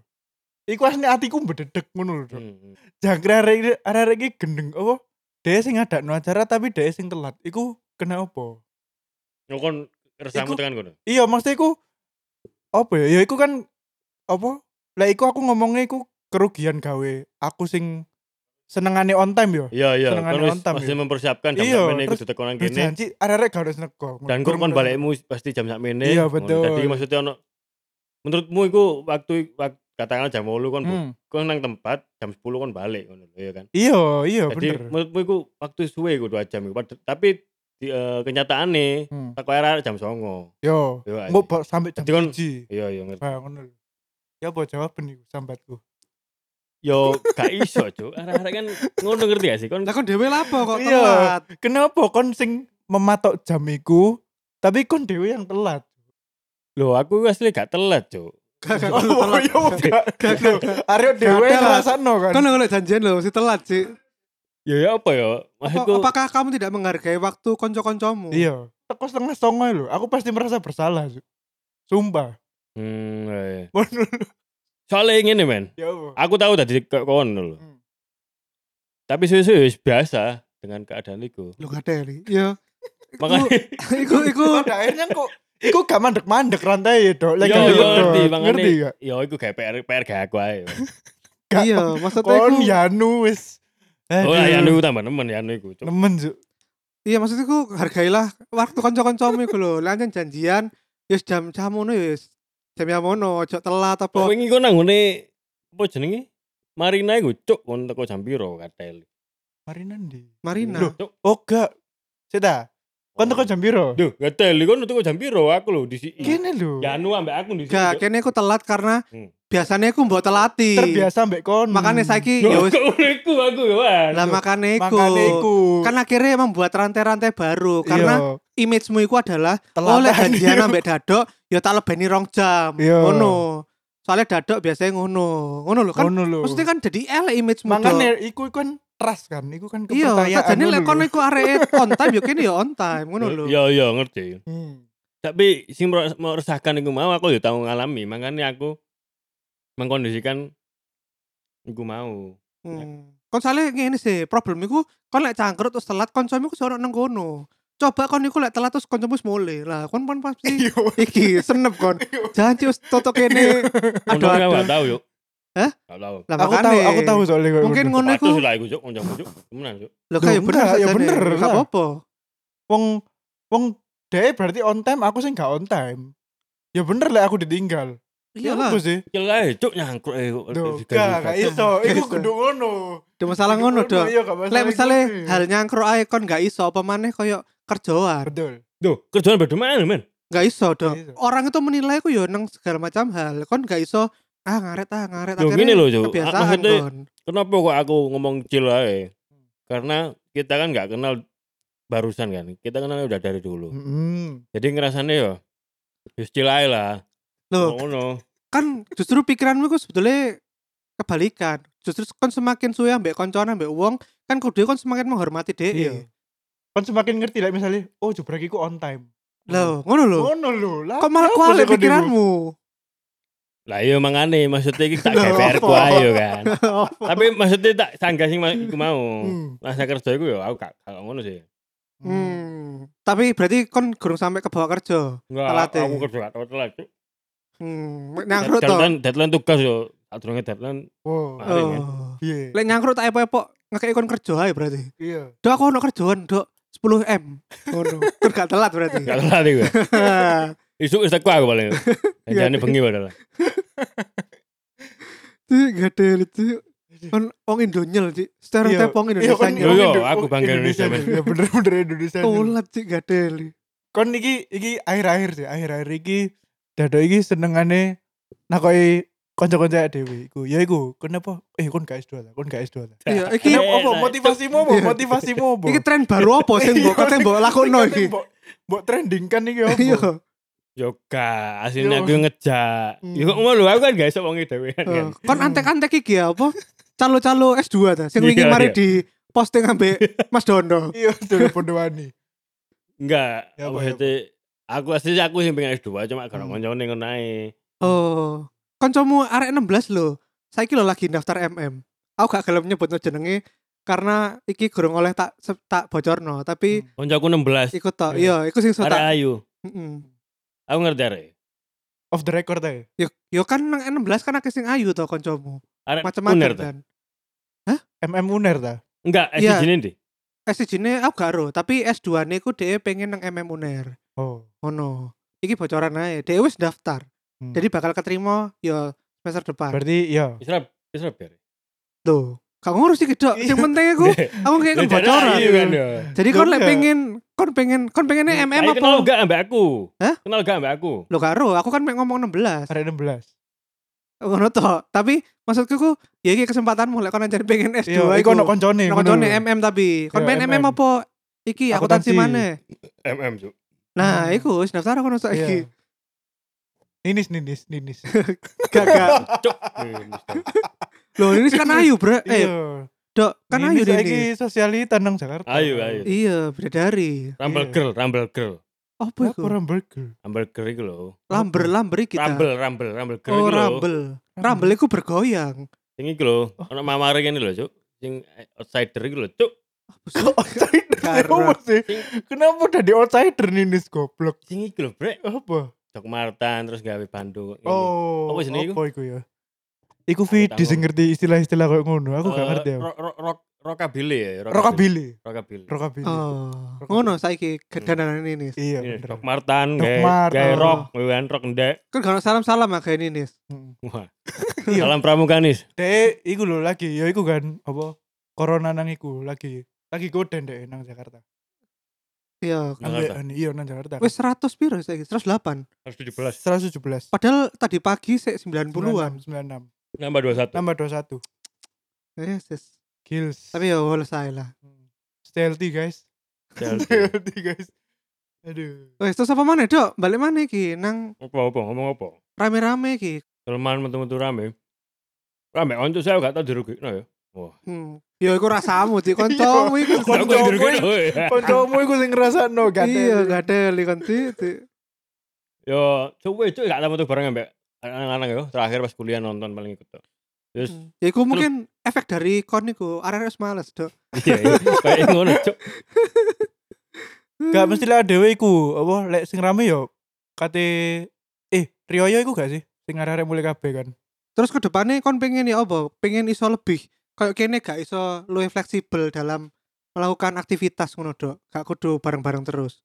S2: Iku asli atiku bededek ngono lho. Dok.
S3: Hmm.
S2: Jangkrik arek arek iki gendeng apa? Dia sing ngadakno acara tapi dia sing telat. Iku kena apa?
S3: Yo kon resamu
S2: Iku-
S3: tekan kono.
S2: Iya, maksudnya iku apa ya? Ya iku kan apa? Lah iku aku ngomongnya iku kerugian gawe aku sing senengane on time yo.
S3: Iya, iya.
S2: Senengane on time
S3: pasti
S2: ya.
S3: mempersiapkan jam
S2: Iya,
S3: sakmene nang
S2: Terus
S3: kene.
S2: janji arek-arek gak harus nego.
S3: Dan kok kon balikmu pasti jam sakmene.
S2: Iya,
S3: ngono.
S2: betul.
S3: Jadi maksudnya ono menurutmu iku waktu wak- katakanlah jam 8 kon
S2: Hmm.
S3: kon nang tempat jam 10 kon balik ngono lho, iya kan.
S2: Iya, iya
S3: Jadi
S2: bener.
S3: menurutmu iku waktu suwe iku 2 jam iku. Tapi di, eh, kenyataane
S2: Hmm.
S3: tak arek jam 09.00.
S2: Yo,
S3: Yo.
S2: ba- sampai jam
S3: Jadi kon-
S2: 1.
S3: Iya, iya ngerti.
S2: Ah, ngono lho. Ya apa jawaban iku sambatku?
S3: Yo gak iso, Cuk. Arek-arek kan ngono ngerti gak sih? Kon
S1: Lah kon dhewe lapo kok
S2: Iya.
S1: telat?
S2: Kenapa kon sing mematok jam iku tapi kon dhewe yang telat?
S3: lho aku asli gak telat, Cuk.
S1: Gak gak
S2: Oh,
S1: telat.
S2: iya
S1: gak. gak.
S2: Aryo dhewe ngrasakno kan.
S1: Kon ngono janjian lho mesti telat sih.
S3: Ya ya apa ya?
S1: Apa-
S3: Maksudku
S1: apakah kamu tidak menghargai waktu konco-koncomu?
S2: Iya. Teko setengah songo lho. Aku pasti merasa bersalah. Su. Sumpah.
S3: hmm, <laughs> iya, iya. Soalnya ngene, men.
S2: Ya apa?
S3: Aku tahu tadi kon lho.
S2: Hmm.
S3: Tapi suwe-suwe biasa dengan keadaan itu.
S1: Lu gak ada li. Iya.
S3: Makanya
S1: Iku iku
S2: Pada akhirnya kok Iku gak mandek-mandek rantai ya, Dok. Lek
S3: Iya,
S2: gak
S3: iya, ngerti,
S2: Ngerti gak?
S3: ya iku kayak PR PR gak aku ae. <laughs>
S2: Gak-
S1: iya maksudnya
S2: Kon
S1: iku
S2: Yanu wis.
S3: Oh
S2: Aduh.
S3: lah ya nu tambah nemen ya nu iku. Cuk.
S2: Nemen, Su.
S1: iya maksudnya iku hargailah waktu konco-koncomu iku lho. Lah anjen janjian wis jam jamono ya wis jam jamono ojo telat apa.
S3: Wingi kon nang ngene apa jenenge? Marina iku cuk kon teko jam piro katel.
S2: Mari nanti.
S1: Marina.
S2: Loh, Oh, gak. Seta. Kon teko jam piro?
S3: Duh, katel kon teko jam piro aku lho di sini.
S2: Kene lho.
S3: Ya nu ambek aku di sini.
S1: Gak, kene aku telat karena
S3: Hmm.
S1: biasanya aku mbok telati.
S2: Terbiasa mbek kon.
S1: Makanya saiki ya wis
S3: iku aku ya.
S1: Lah makanya iku.
S2: Makanya iku.
S1: Kan akhirnya emang buat rantai-rantai baru karena
S2: Iya.
S1: image-mu iku adalah
S2: Telatan.
S1: oleh janjian ambek dadok ya tak lebeni rong jam.
S2: Iya.
S1: Ngono. Soalnya dadok biasanya ngono. Ngono lho kan.
S2: Ngono lho.
S1: Maksudnya kan jadi elek image-mu.
S2: Makanya iku kan trust kan iku kan
S1: Iya,
S2: kepercayaan
S1: lek
S2: lho.
S1: kono iku areke on time yo kene yo on time ngono lho.
S3: Iya iya ngerti.
S2: Hmm.
S3: Tapi sing mau resahkan iku mau aku ya tahu ngalami, makanya aku mengkondisikan iku mau.
S1: Hmm. Kon sale ngene sih, problem iku kon lek cangkrut terus telat koncomu iku ora nang kono. Coba kon iku lek telat terus koncomu mulai. Lah kon pun pasti <laughs>
S2: Iya.
S1: iki senep kon. Jangan cius toto kene. Aduh aduh.
S3: gak tahu yuk.
S1: Hah?
S3: Tahu.
S1: Lah
S2: Aku tahu aku tahu soalnya kayak
S1: Mungkin
S2: ngono.
S1: ngono iku.
S3: Sih lah iku cuk, kancamu cuk. Temenan cuk.
S1: Loh kayak bener
S2: enggak, ya bener
S1: Gak
S2: lah.
S1: apa-apa.
S2: wong wong dhewe berarti on time aku sing gak on time. Ya bener lah aku ditinggal. Ya
S1: Iyalah.
S2: apa sih?
S3: Kil ae cuk nyangkruk e kok.
S2: Duh,
S3: diganti
S2: gak, gak
S3: batas.
S2: iso. Iku
S1: iso.
S2: kudu ngono.
S1: Ada masalah ngono, Dok.
S2: Iya,
S1: Lek misale hal nyangkruk ae kon gak iso apa maneh koyo kerjaan.
S2: betul.
S3: Duh, kerjaan beda mana men?
S1: Gak iso, Dok. Orang itu menilai ku yo nang segala macam hal. Kon gak iso ah ngaret ah ngaret
S3: Loh,
S1: Akhirnya
S3: gini loh, Cuk.
S1: Kebiasaan
S3: Maksudnya-. Kenapa kok aku ngomong chill ae? Karena kita kan nggak kenal barusan kan. Kita kenalnya udah dari dulu.
S2: Hmm.
S3: Jadi ngerasanya ya Wis chill ae lah.
S1: Loh,
S3: Ngono.
S1: kan justru pikiranmu ku sebetulnya kebalikan. Justru kon semakin suwe ambek koncoan ambek wong, kan kudu kon semakin menghormati
S2: Iya.
S1: dhek.
S2: Kan semakin ngerti lah misalnya, oh jebrak iku on time.
S1: Loh, ngono lho.
S2: Ngono lho. Lah,
S1: Kok malah
S2: kok
S1: pikiranmu?
S3: Lah iya mangane maksudnya iki tak GPR ku
S1: apa?
S3: ae yo kan. <laughs> Tapi maksudnya tak sanggah sing iku mau.
S2: Hmm.
S3: Masa kerja iku yo aku gak ngono sih.
S1: Hmm. Tapi berarti kon gurung sampai ke bawah kerja.
S3: Enggak,
S1: Telat
S3: aku
S1: ya?
S3: kerja gak telat.
S1: Hmm, nyangkrut to.
S3: Deadline deadline tugas yo. Sadurunge deadline.
S1: Oh.
S2: Iya.
S1: Lek nyangkrut tak epok-epok ngekek kon kerja ae berarti.
S2: Iya.
S1: Dok aku ono kerjaan, Dok. 10 M. Ngono. Kon gak telat berarti.
S3: gak telat iku. <laughs> Isuk wis teko aku paling. <laughs> Janjane bengi padahal.
S1: Tuh gak ada lucu. Kon wong Indonyel, Cik. Stereotip wong
S2: Iya,
S1: Indonesia.
S2: kan
S3: Yo, yo,
S2: Indo-
S3: aku bangga Indonesia.
S2: Ya bener-bener Indonesia.
S1: Ulat Cik gak ada.
S2: Kon iki iki akhir-akhir sih, akhir-akhir iki dado iki senengane nakoi kanca-kanca dhewe iku. Ya iku, kenapa? Eh kon gak S2 lah, kon gak S2 lah.
S1: Iya, iki
S2: apa motivasimu apa?
S1: Iya.
S2: Motivasimu apa?
S1: iki tren baru apa sing mbok kate mbok lakono iki?
S2: Mbok mbok trending kan iki apa?
S1: Iya.
S3: Yo gak, aslinya aku ngejak.
S2: Hmm.
S3: Yo kok ngono aku kan gak iso wong dhewean kan.
S1: Kon antek-antek iki ya apa? Calo-calo S2 ta. Sing wingi
S3: Iya,
S1: mari
S3: iya.
S1: di posting ambek <laughs> Mas Dondo.
S2: Iya, sudah pondowani.
S3: Enggak,
S2: Ya,
S3: apa
S2: apa, ya,
S3: itu aku aslinya aku sing pengen S2 cuma gak
S2: Hmm.
S3: koncone ngono ae.
S1: Oh, kancamu arek 16 lho. Saiki lho lagi daftar MM. Aku gak gelem nyebutno jenenge karena iki gurung oleh tak tak bocorno, tapi
S3: Koncoku 16.
S1: ikut tok.
S2: Iya.
S1: Iya, iku sing
S3: Arek
S1: tak.
S3: ayu.
S1: Heeh.
S3: Aku ngerti arek.
S2: Off the record aja.
S1: Yo, yo kan nang 16 kan akeh sing ayu to kancamu. Macam-macam kan.
S2: MM Uner ta?
S3: Enggak,
S1: Iya.
S3: SJ ndi?
S1: S1 aku gak ero, tapi S2 ne ku dhewe pengen nang MM Uner.
S2: Oh.
S1: Ngono. Iki bocoran ae. Dhewe wis daftar.
S2: Hmm.
S1: Jadi bakal keterima yo semester depan.
S2: berarti ya.
S3: Isra Isra.
S1: Tuh. Gak ngurus iki, Dok. Sing penting aku aku kayak
S3: kan ya.
S1: Jadi kon lek
S2: Enggak.
S1: pengen kon pengen kon pengennya MM apa?
S3: kenal gak ambek aku?
S1: Hah?
S3: Kenal gak ambek aku?
S1: Lo karo, aku kan mek ngomong 16.
S2: Arek 16.
S1: Ngono to. Tapi maksudku ku ya iki kesempatanmu lek kon anjir pengen S2
S2: Iya, iku ono koncone.
S1: Koncone. MM tapi. Kon
S2: Iya,
S1: pengen MM apa? Iki akuntansi
S2: Akuntansi.
S1: mana?
S3: MM cuk.
S1: Nah, iku wis daftar aku
S2: Iya.
S1: saiki.
S2: Ninis, ninis, ninis. <laughs>
S1: Gak gak.
S3: Cuk. Eh.
S1: Loh, ini kan ayu, Bro. Eh,
S2: Iya.
S1: Dok, kan ayu
S2: Ninis
S1: ini.
S2: saiki sosialita nang Jakarta.
S3: Ayu, ayu.
S1: Iya, bidadari.
S3: Rumble
S2: Iya.
S3: girl, rumble girl.
S1: Apa iku?
S2: Apa hamburger?
S3: Rumble girl iku lho.
S1: Lamber, lamber kita.
S3: Rumble, rumble, rumble girl
S1: Oh, rumble. Rumble iku bergoyang.
S3: Sing iki lho,
S2: Oh.
S3: ono mamare kene lho, Cuk. Sing outsider iku lho, Cuk.
S2: Outsider.
S1: Karo.
S2: Apa sih? <laughs> Kenapa udah outsider ninis goblok?
S3: Sing iki lho, Brek.
S2: Apa?
S3: Cok Martan terus gawe Bandung.
S2: Oh,
S3: Apa jenenge iku?
S2: Apa iku ya? Iku Vidi sing ngerti istilah-istilah kayak ngono. Aku gak
S3: Eh,
S2: ngerti.
S3: Rock rock rock rockabilly ya,
S2: Rockabilly.
S3: Rockabilly.
S2: Rockabilly.
S1: Oh, ngono saiki kedandanan ini.
S2: Iya, bener.
S3: Doc Martan,
S2: Doc
S3: gawe rock, gawe rock ndek.
S1: Kan gak salam-salam ya kayak ini.
S2: Hmm.
S3: Wah. <laughs>
S2: Iya.
S3: Salam pramuka nis.
S2: Dek, iku lho lagi, ya iku kan apa? Corona nang iku lagi. Lagi goden dek nang Jakarta.
S1: Iya.
S3: Jakarta.
S2: Ambek- iya nang Jakarta.
S1: Wis 100 piro saiki? 108.
S3: 117.
S2: 117.
S1: Padahal tadi pagi sik 90-an.
S2: 96.
S3: Nambah 21.
S2: Nambah 21.
S1: Yes, yes.
S2: Kills.
S1: Tapi ya wala saya lah.
S2: Stay healthy guys. Stay <laughs> healthy guys. Aduh.
S1: Wes terus apa mana, Dok? Balik mana iki? Nang
S3: Apa apa ngomong apa?
S1: rame-rame iki.
S3: Kelemahan metu-metu rame. Rame onco saya gak tau dirugikno ya. Wah.
S1: Hmm. Ya iku rasamu di <laughs> kancamu iku.
S3: Ngerti
S2: iku-. Kancamu iku sing ngrasakno gak
S1: Iya, gak ada kan Di.
S3: Yo, cuy, cuy gak tahu tuh bareng ambek anak-anak yo. Terakhir pas kuliah nonton paling ikut tuh. Terus
S1: Ya iku mungkin efek dari kon iku. Arek wis males, Dok.
S3: iya, iya, kayak ngono, cuk. <laughs>
S2: Gak mesti lah dhewe iku, apa lek sing rame yo kate eh Rioyo iku gak sih? Sing arek mulai kabeh kan.
S1: Terus ke depannya kon pengen ya apa? Pengen iso lebih kayak kene gak iso luwih fleksibel dalam melakukan aktivitas ngono, Dok. Gak kudu bareng-bareng terus.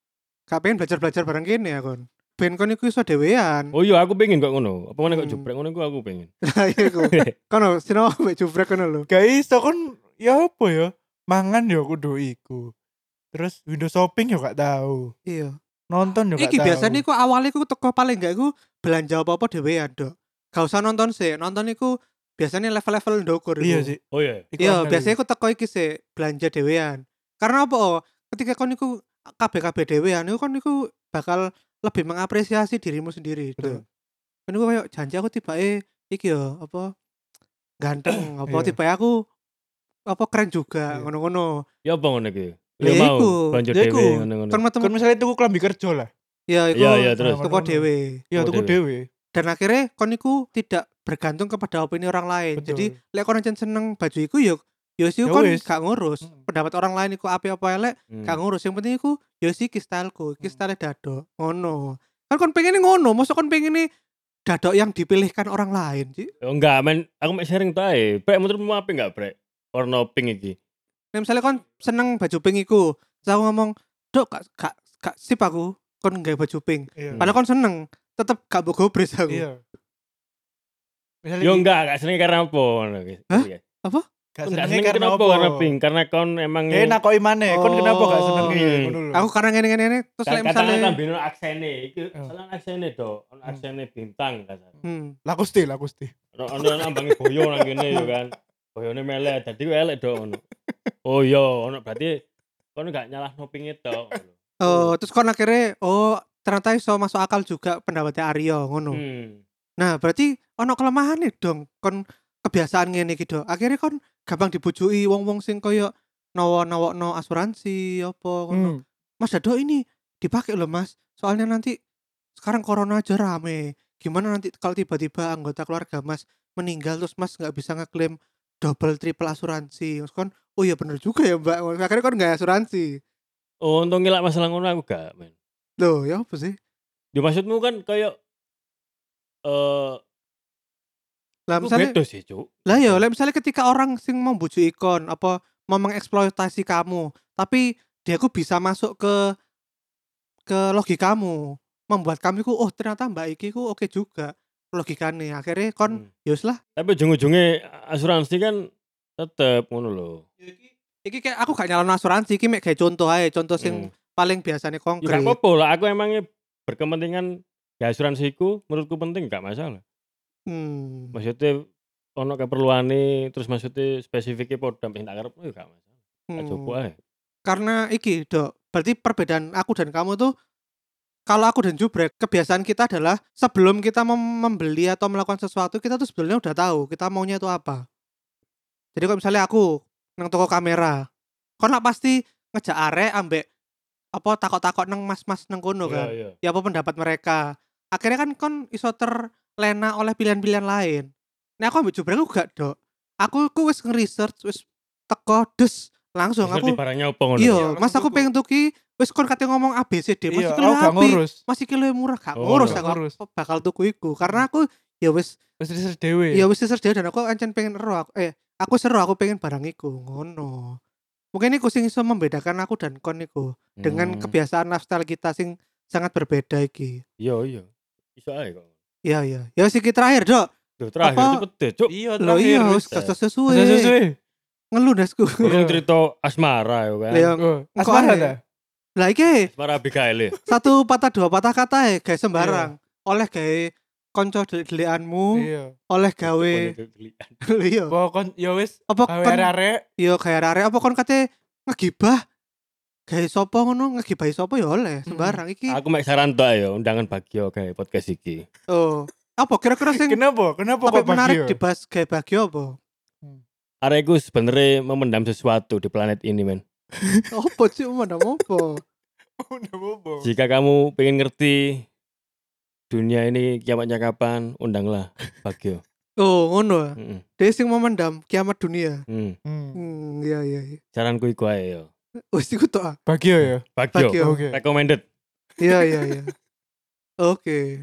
S1: Gak pengen belajar-belajar bareng kene ya kon. Ben kon iku iso dhewean.
S3: Oh iya, aku pengen kok ngono. Apa mana kok
S1: Hmm.
S3: jubrek ngono iku aku pengen. <laughs>
S1: Lah iya iku. Kono sino mbek jubrek kono lho.
S2: Gak iso kon ya apa ya? Mangan yo kudu iku. Terus window shopping yo gak tahu.
S1: Iya.
S2: Nonton yo gak
S1: Iki biasanya iku awalnya iku teko paling gak iku belanja apa-apa dhewean, Dok. Gak usah nonton sih. Nonton iku biasanya level-level ndokur iku.
S2: Iya sih.
S3: Oh iya.
S1: Iya,
S2: angel
S1: biasanya
S2: iku.
S1: aku teko iki sih belanja dhewean. Karena apa? oh, Ketika kon iku kabeh-kabeh dhewean, iku kon iku bakal lebih mengapresiasi dirimu sendiri.
S2: Betul.
S1: Kan iku kayak janji aku tiba iki yo apa ganteng <clears throat> apa
S2: Iya.
S1: tiba aku apa keren juga
S2: Iya.
S1: ngono-ngono.
S3: Ya apa ngono iki?
S1: Lah
S3: Ya mau
S2: lah iku.
S3: dhewe ngono-ngono.
S2: Kan misalnya tuku klambi kerja lah.
S1: ya iku
S3: Iya, iya, terus.
S1: teko dhewe.
S2: Iya
S3: Oh,
S2: tuku
S3: dhewe.
S2: dhewe.
S1: Dan akhirnya kon iku tidak bergantung kepada opini orang lain.
S2: Betul.
S1: Jadi lek ancen seneng baju iku yo yo sih
S2: Ya wis.
S1: gak ngurus.
S2: Mm.
S1: Pendapat orang lain iku api apa elek
S3: Hmm.
S1: gak ngurus yang penting iku ya sih
S2: Hmm.
S1: style dado ngono kan kon pengen ngono masa kon pengen dado yang dipilihkan orang lain sih
S3: Oh, enggak, men. Aku mek sharing tae. Brek menurutmu apa enggak, Brek? Warna pink iki.
S1: nah, misalnya kon seneng baju pink iku terus aku ngomong dok gak gak gak sip aku kon gak baju pink
S2: Iya.
S1: padahal kon seneng tetep gak mbok gobres aku
S2: Iya. Misalnya
S3: Yo
S2: iki,
S3: enggak, gak seneng karena apa ngono iki.
S1: Hah?
S3: Iya.
S2: gak
S3: Enggak
S2: senenge
S3: seneng
S2: karena apa?
S3: warna pink? Karena kon emang
S2: Eh nakoki maneh, kon kenapa gak seneng iki?
S3: Hmm.
S2: Ngono lho.
S1: aku karena ngene ngene ngene terus lek
S3: katakan
S1: misalnya
S3: tambah aksene iki
S2: Oh.
S3: salah aksene do ono
S2: Hmm.
S3: aksene bintang kasar
S1: hmm.
S2: Lakusti, lakusti.
S3: ono ono nambangi boyo nang kene yo kan boyone melek dadi elek do ono oh iya ono berarti kon gak nyalahno ping itu
S1: oh terus kon akhirnya oh ternyata iso masuk akal juga pendapatnya Aryo ngono
S3: hmm.
S1: Nah, berarti ono kelemahan nih dong kon kebiasaan ngene iki, Dok. Akhirnya kon gampang dibujui wong-wong sing koyo nawa-nawakno asuransi apa ngono.
S2: Hmm.
S1: Mas Dado ini dipakai loh, Mas. Soalnya nanti sekarang corona aja rame. Gimana nanti kalau tiba-tiba anggota keluarga Mas meninggal terus Mas nggak bisa ngeklaim double triple asuransi. Terus kon, oh iya bener juga ya, Mbak. Akhirnya kon nggak asuransi.
S3: oh untung ngilak masalah ngono aku gak men
S1: Loh, ya apa sih?
S3: Yo maksudmu kan kayak eh
S1: Lah misalnya
S3: beda sih cuk
S1: Lah ya, lah misalnya ketika orang sing membujuk ikon apa mau mengeksploitasi kamu, tapi dia ku bisa masuk ke ke logikamu, membuat kamu ku oh ternyata Mbak Iki ku oke juga logikanya. Akhirnya kon
S3: Hmm.
S1: ya wis lah.
S3: tapi ujung-ujungnya asuransi kan tetep ngono lho
S1: Iki kayak aku gak nyalon asuransi, iki mek kayak contoh aja, contoh sing
S3: Hmm.
S1: paling biasanya
S3: Ya
S1: konkret.
S3: apa-apa lah, aku emangnya berkepentingan ya asuransiku menurutku penting gak masalah.
S1: Hmm.
S3: Maksudnya ono keperluane terus maksudnya spesifiknya podam sing tak karepno ya gak masalah. Tak
S1: Hmm.
S3: coba ae.
S1: Karena iki, Dok. Berarti perbedaan aku dan kamu tuh kalau aku dan Jubrek, kebiasaan kita adalah sebelum kita mem- membeli atau melakukan sesuatu, kita tuh sebenarnya udah tahu kita maunya itu apa. Jadi kalau misalnya aku nang toko kamera, kon lah pasti ngejak arek ambek apa takok-takok nang mas-mas nang kono kan.
S3: Iya, iya.
S1: Ya apa pendapat mereka. Akhirnya kan kon iso terlena oleh pilihan-pilihan lain. Nah aku ambek Jubrek aku gak, Dok. Aku ku wis nge-research, wis teko des langsung aku
S3: ngono.
S1: Iya,
S2: Iya,
S1: Mas aku
S2: tuku.
S1: pengen tuki wis kon kate ngomong ABCD masih
S2: Iya,
S1: kilo
S2: aku gak
S1: api,
S2: ngurus.
S1: masih kilo murah gak
S3: Oh,
S1: ngurus aku
S2: ngurus.
S1: aku bakal tuku iku karena aku ya wis
S2: Wis research dhewe.
S1: ya wis research dhewe dan aku ancen pengen ero aku eh aku seru aku pengen barang iku ngono. Mungkin iku sing iso membedakan aku dan kon iku dengan
S3: Hmm.
S1: kebiasaan lifestyle kita sing sangat berbeda iki.
S3: Iya, iya. Iso ae kok.
S1: Iya iya. Ya siki terakhir, Dok.
S3: Duh, terakhir
S1: Apa?
S3: cepet deh, Cuk.
S2: Iya, terakhir.
S1: iya
S2: wis.
S1: wis kesel sesuai.
S2: Sesuai.
S1: Ngeluh dasku.
S3: Urung cerita asmara ya kan.
S1: Engko
S2: Asmara ta?
S1: Lah iki
S3: Asmara Abigail ya.
S1: satu patah dua patah kata ya guys sembarang. Oleh gawe konco delik-delikanmu,
S2: Iya.
S1: oleh gawe. <laughs> Iya.
S2: Apa kon ya wis
S1: apa
S2: gawe
S1: kon
S2: arek
S1: iya gawe arek apa kon kate ngegibah? Gawe sapa ngono? Ngegibahi sapa? Ya oleh sembarang iki.
S3: Aku mek saran tok ya undangan bagio kayak podcast iki.
S1: oh. Apa kira-kira sing
S2: Kenapa? Kenapa
S1: apa
S2: kok
S1: menarik dibahas gawe bagio apa?
S3: Areku sebenarnya memendam sesuatu di planet ini men. <laughs>
S1: Opo sih?
S2: Udah <laughs> bobo.
S3: Jika kamu pengen ngerti dunia ini kiamatnya kapan, undanglah Bagio.
S1: Oh, ngono.
S3: Mm,
S1: Dia sing memendam kiamat dunia.
S3: mm.
S2: Hmm.
S1: Hmm, iya iya iya.
S3: Saranku iku ae yo.
S1: Wis iku tok. ah.
S2: Bagio ya.
S3: Bagio,
S1: Bagio.
S2: Oke.
S3: recommended.
S1: Iya iya iya. Oke.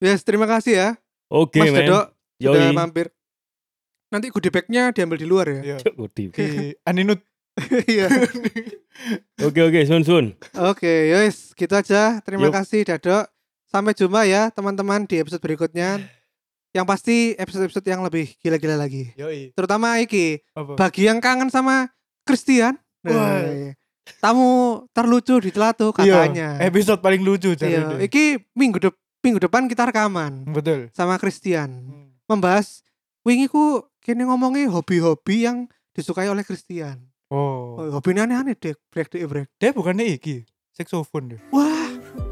S1: Yes, terima kasih ya
S3: Oke
S1: Mas
S3: men.
S1: Dodo sudah
S3: Yoi.
S1: mampir. Nanti goodie bag-nya diambil di luar ya.
S2: Iya.
S3: Cuk.
S2: Di Aninut. <laughs>
S1: Iya.
S3: Oke oke sun sun.
S1: Oke, yes, gitu aja. Terima
S3: Yuk.
S1: kasih Dado. Sampai jumpa ya teman-teman di episode berikutnya. <sighs> Yang pasti episode-episode yang lebih gila-gila lagi.
S2: Yoi.
S1: Terutama iki
S2: Apa?
S1: bagi yang kangen sama Christian. Iya. tamu terlucu di Telatu katanya.
S2: Iya. Episode paling lucu
S1: Iya, iki minggu dep minggu depan kita rekaman
S2: Betul.
S1: sama Christian.
S2: Hmm.
S1: Membahas wingi ku kini ngomongin hobi-hobi yang disukai oleh Christian.
S2: Oh.
S1: Oh, hobinya aneh-aneh deh, break deh break.
S2: Dia bukannya iki. Saxophone dia.
S1: Wah,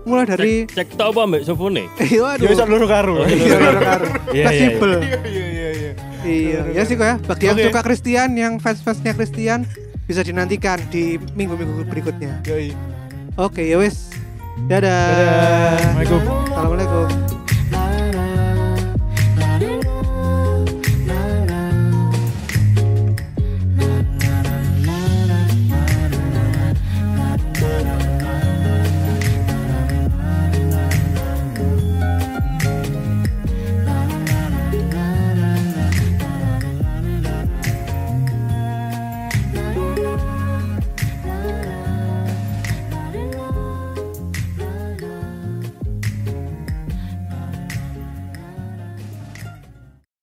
S1: mulai dari
S3: Cek, cek tau apa mbak Sofone? <laughs>
S1: Eh, waduh.
S2: Ya bisa loro karo.
S3: Oh,
S1: Iya,
S3: loro
S1: loro karo.
S3: Iya iya.
S1: Fleksibel.
S2: Iya iya iya iya.
S1: Iya, ya sih kok ya. Bagi yang suka Christian, yang fans-fansnya Christian bisa dinantikan di minggu-minggu berikutnya. Oke, ya wes. Dadah.
S2: Dadah. Assalamualaikum.
S1: Assalamualaikum.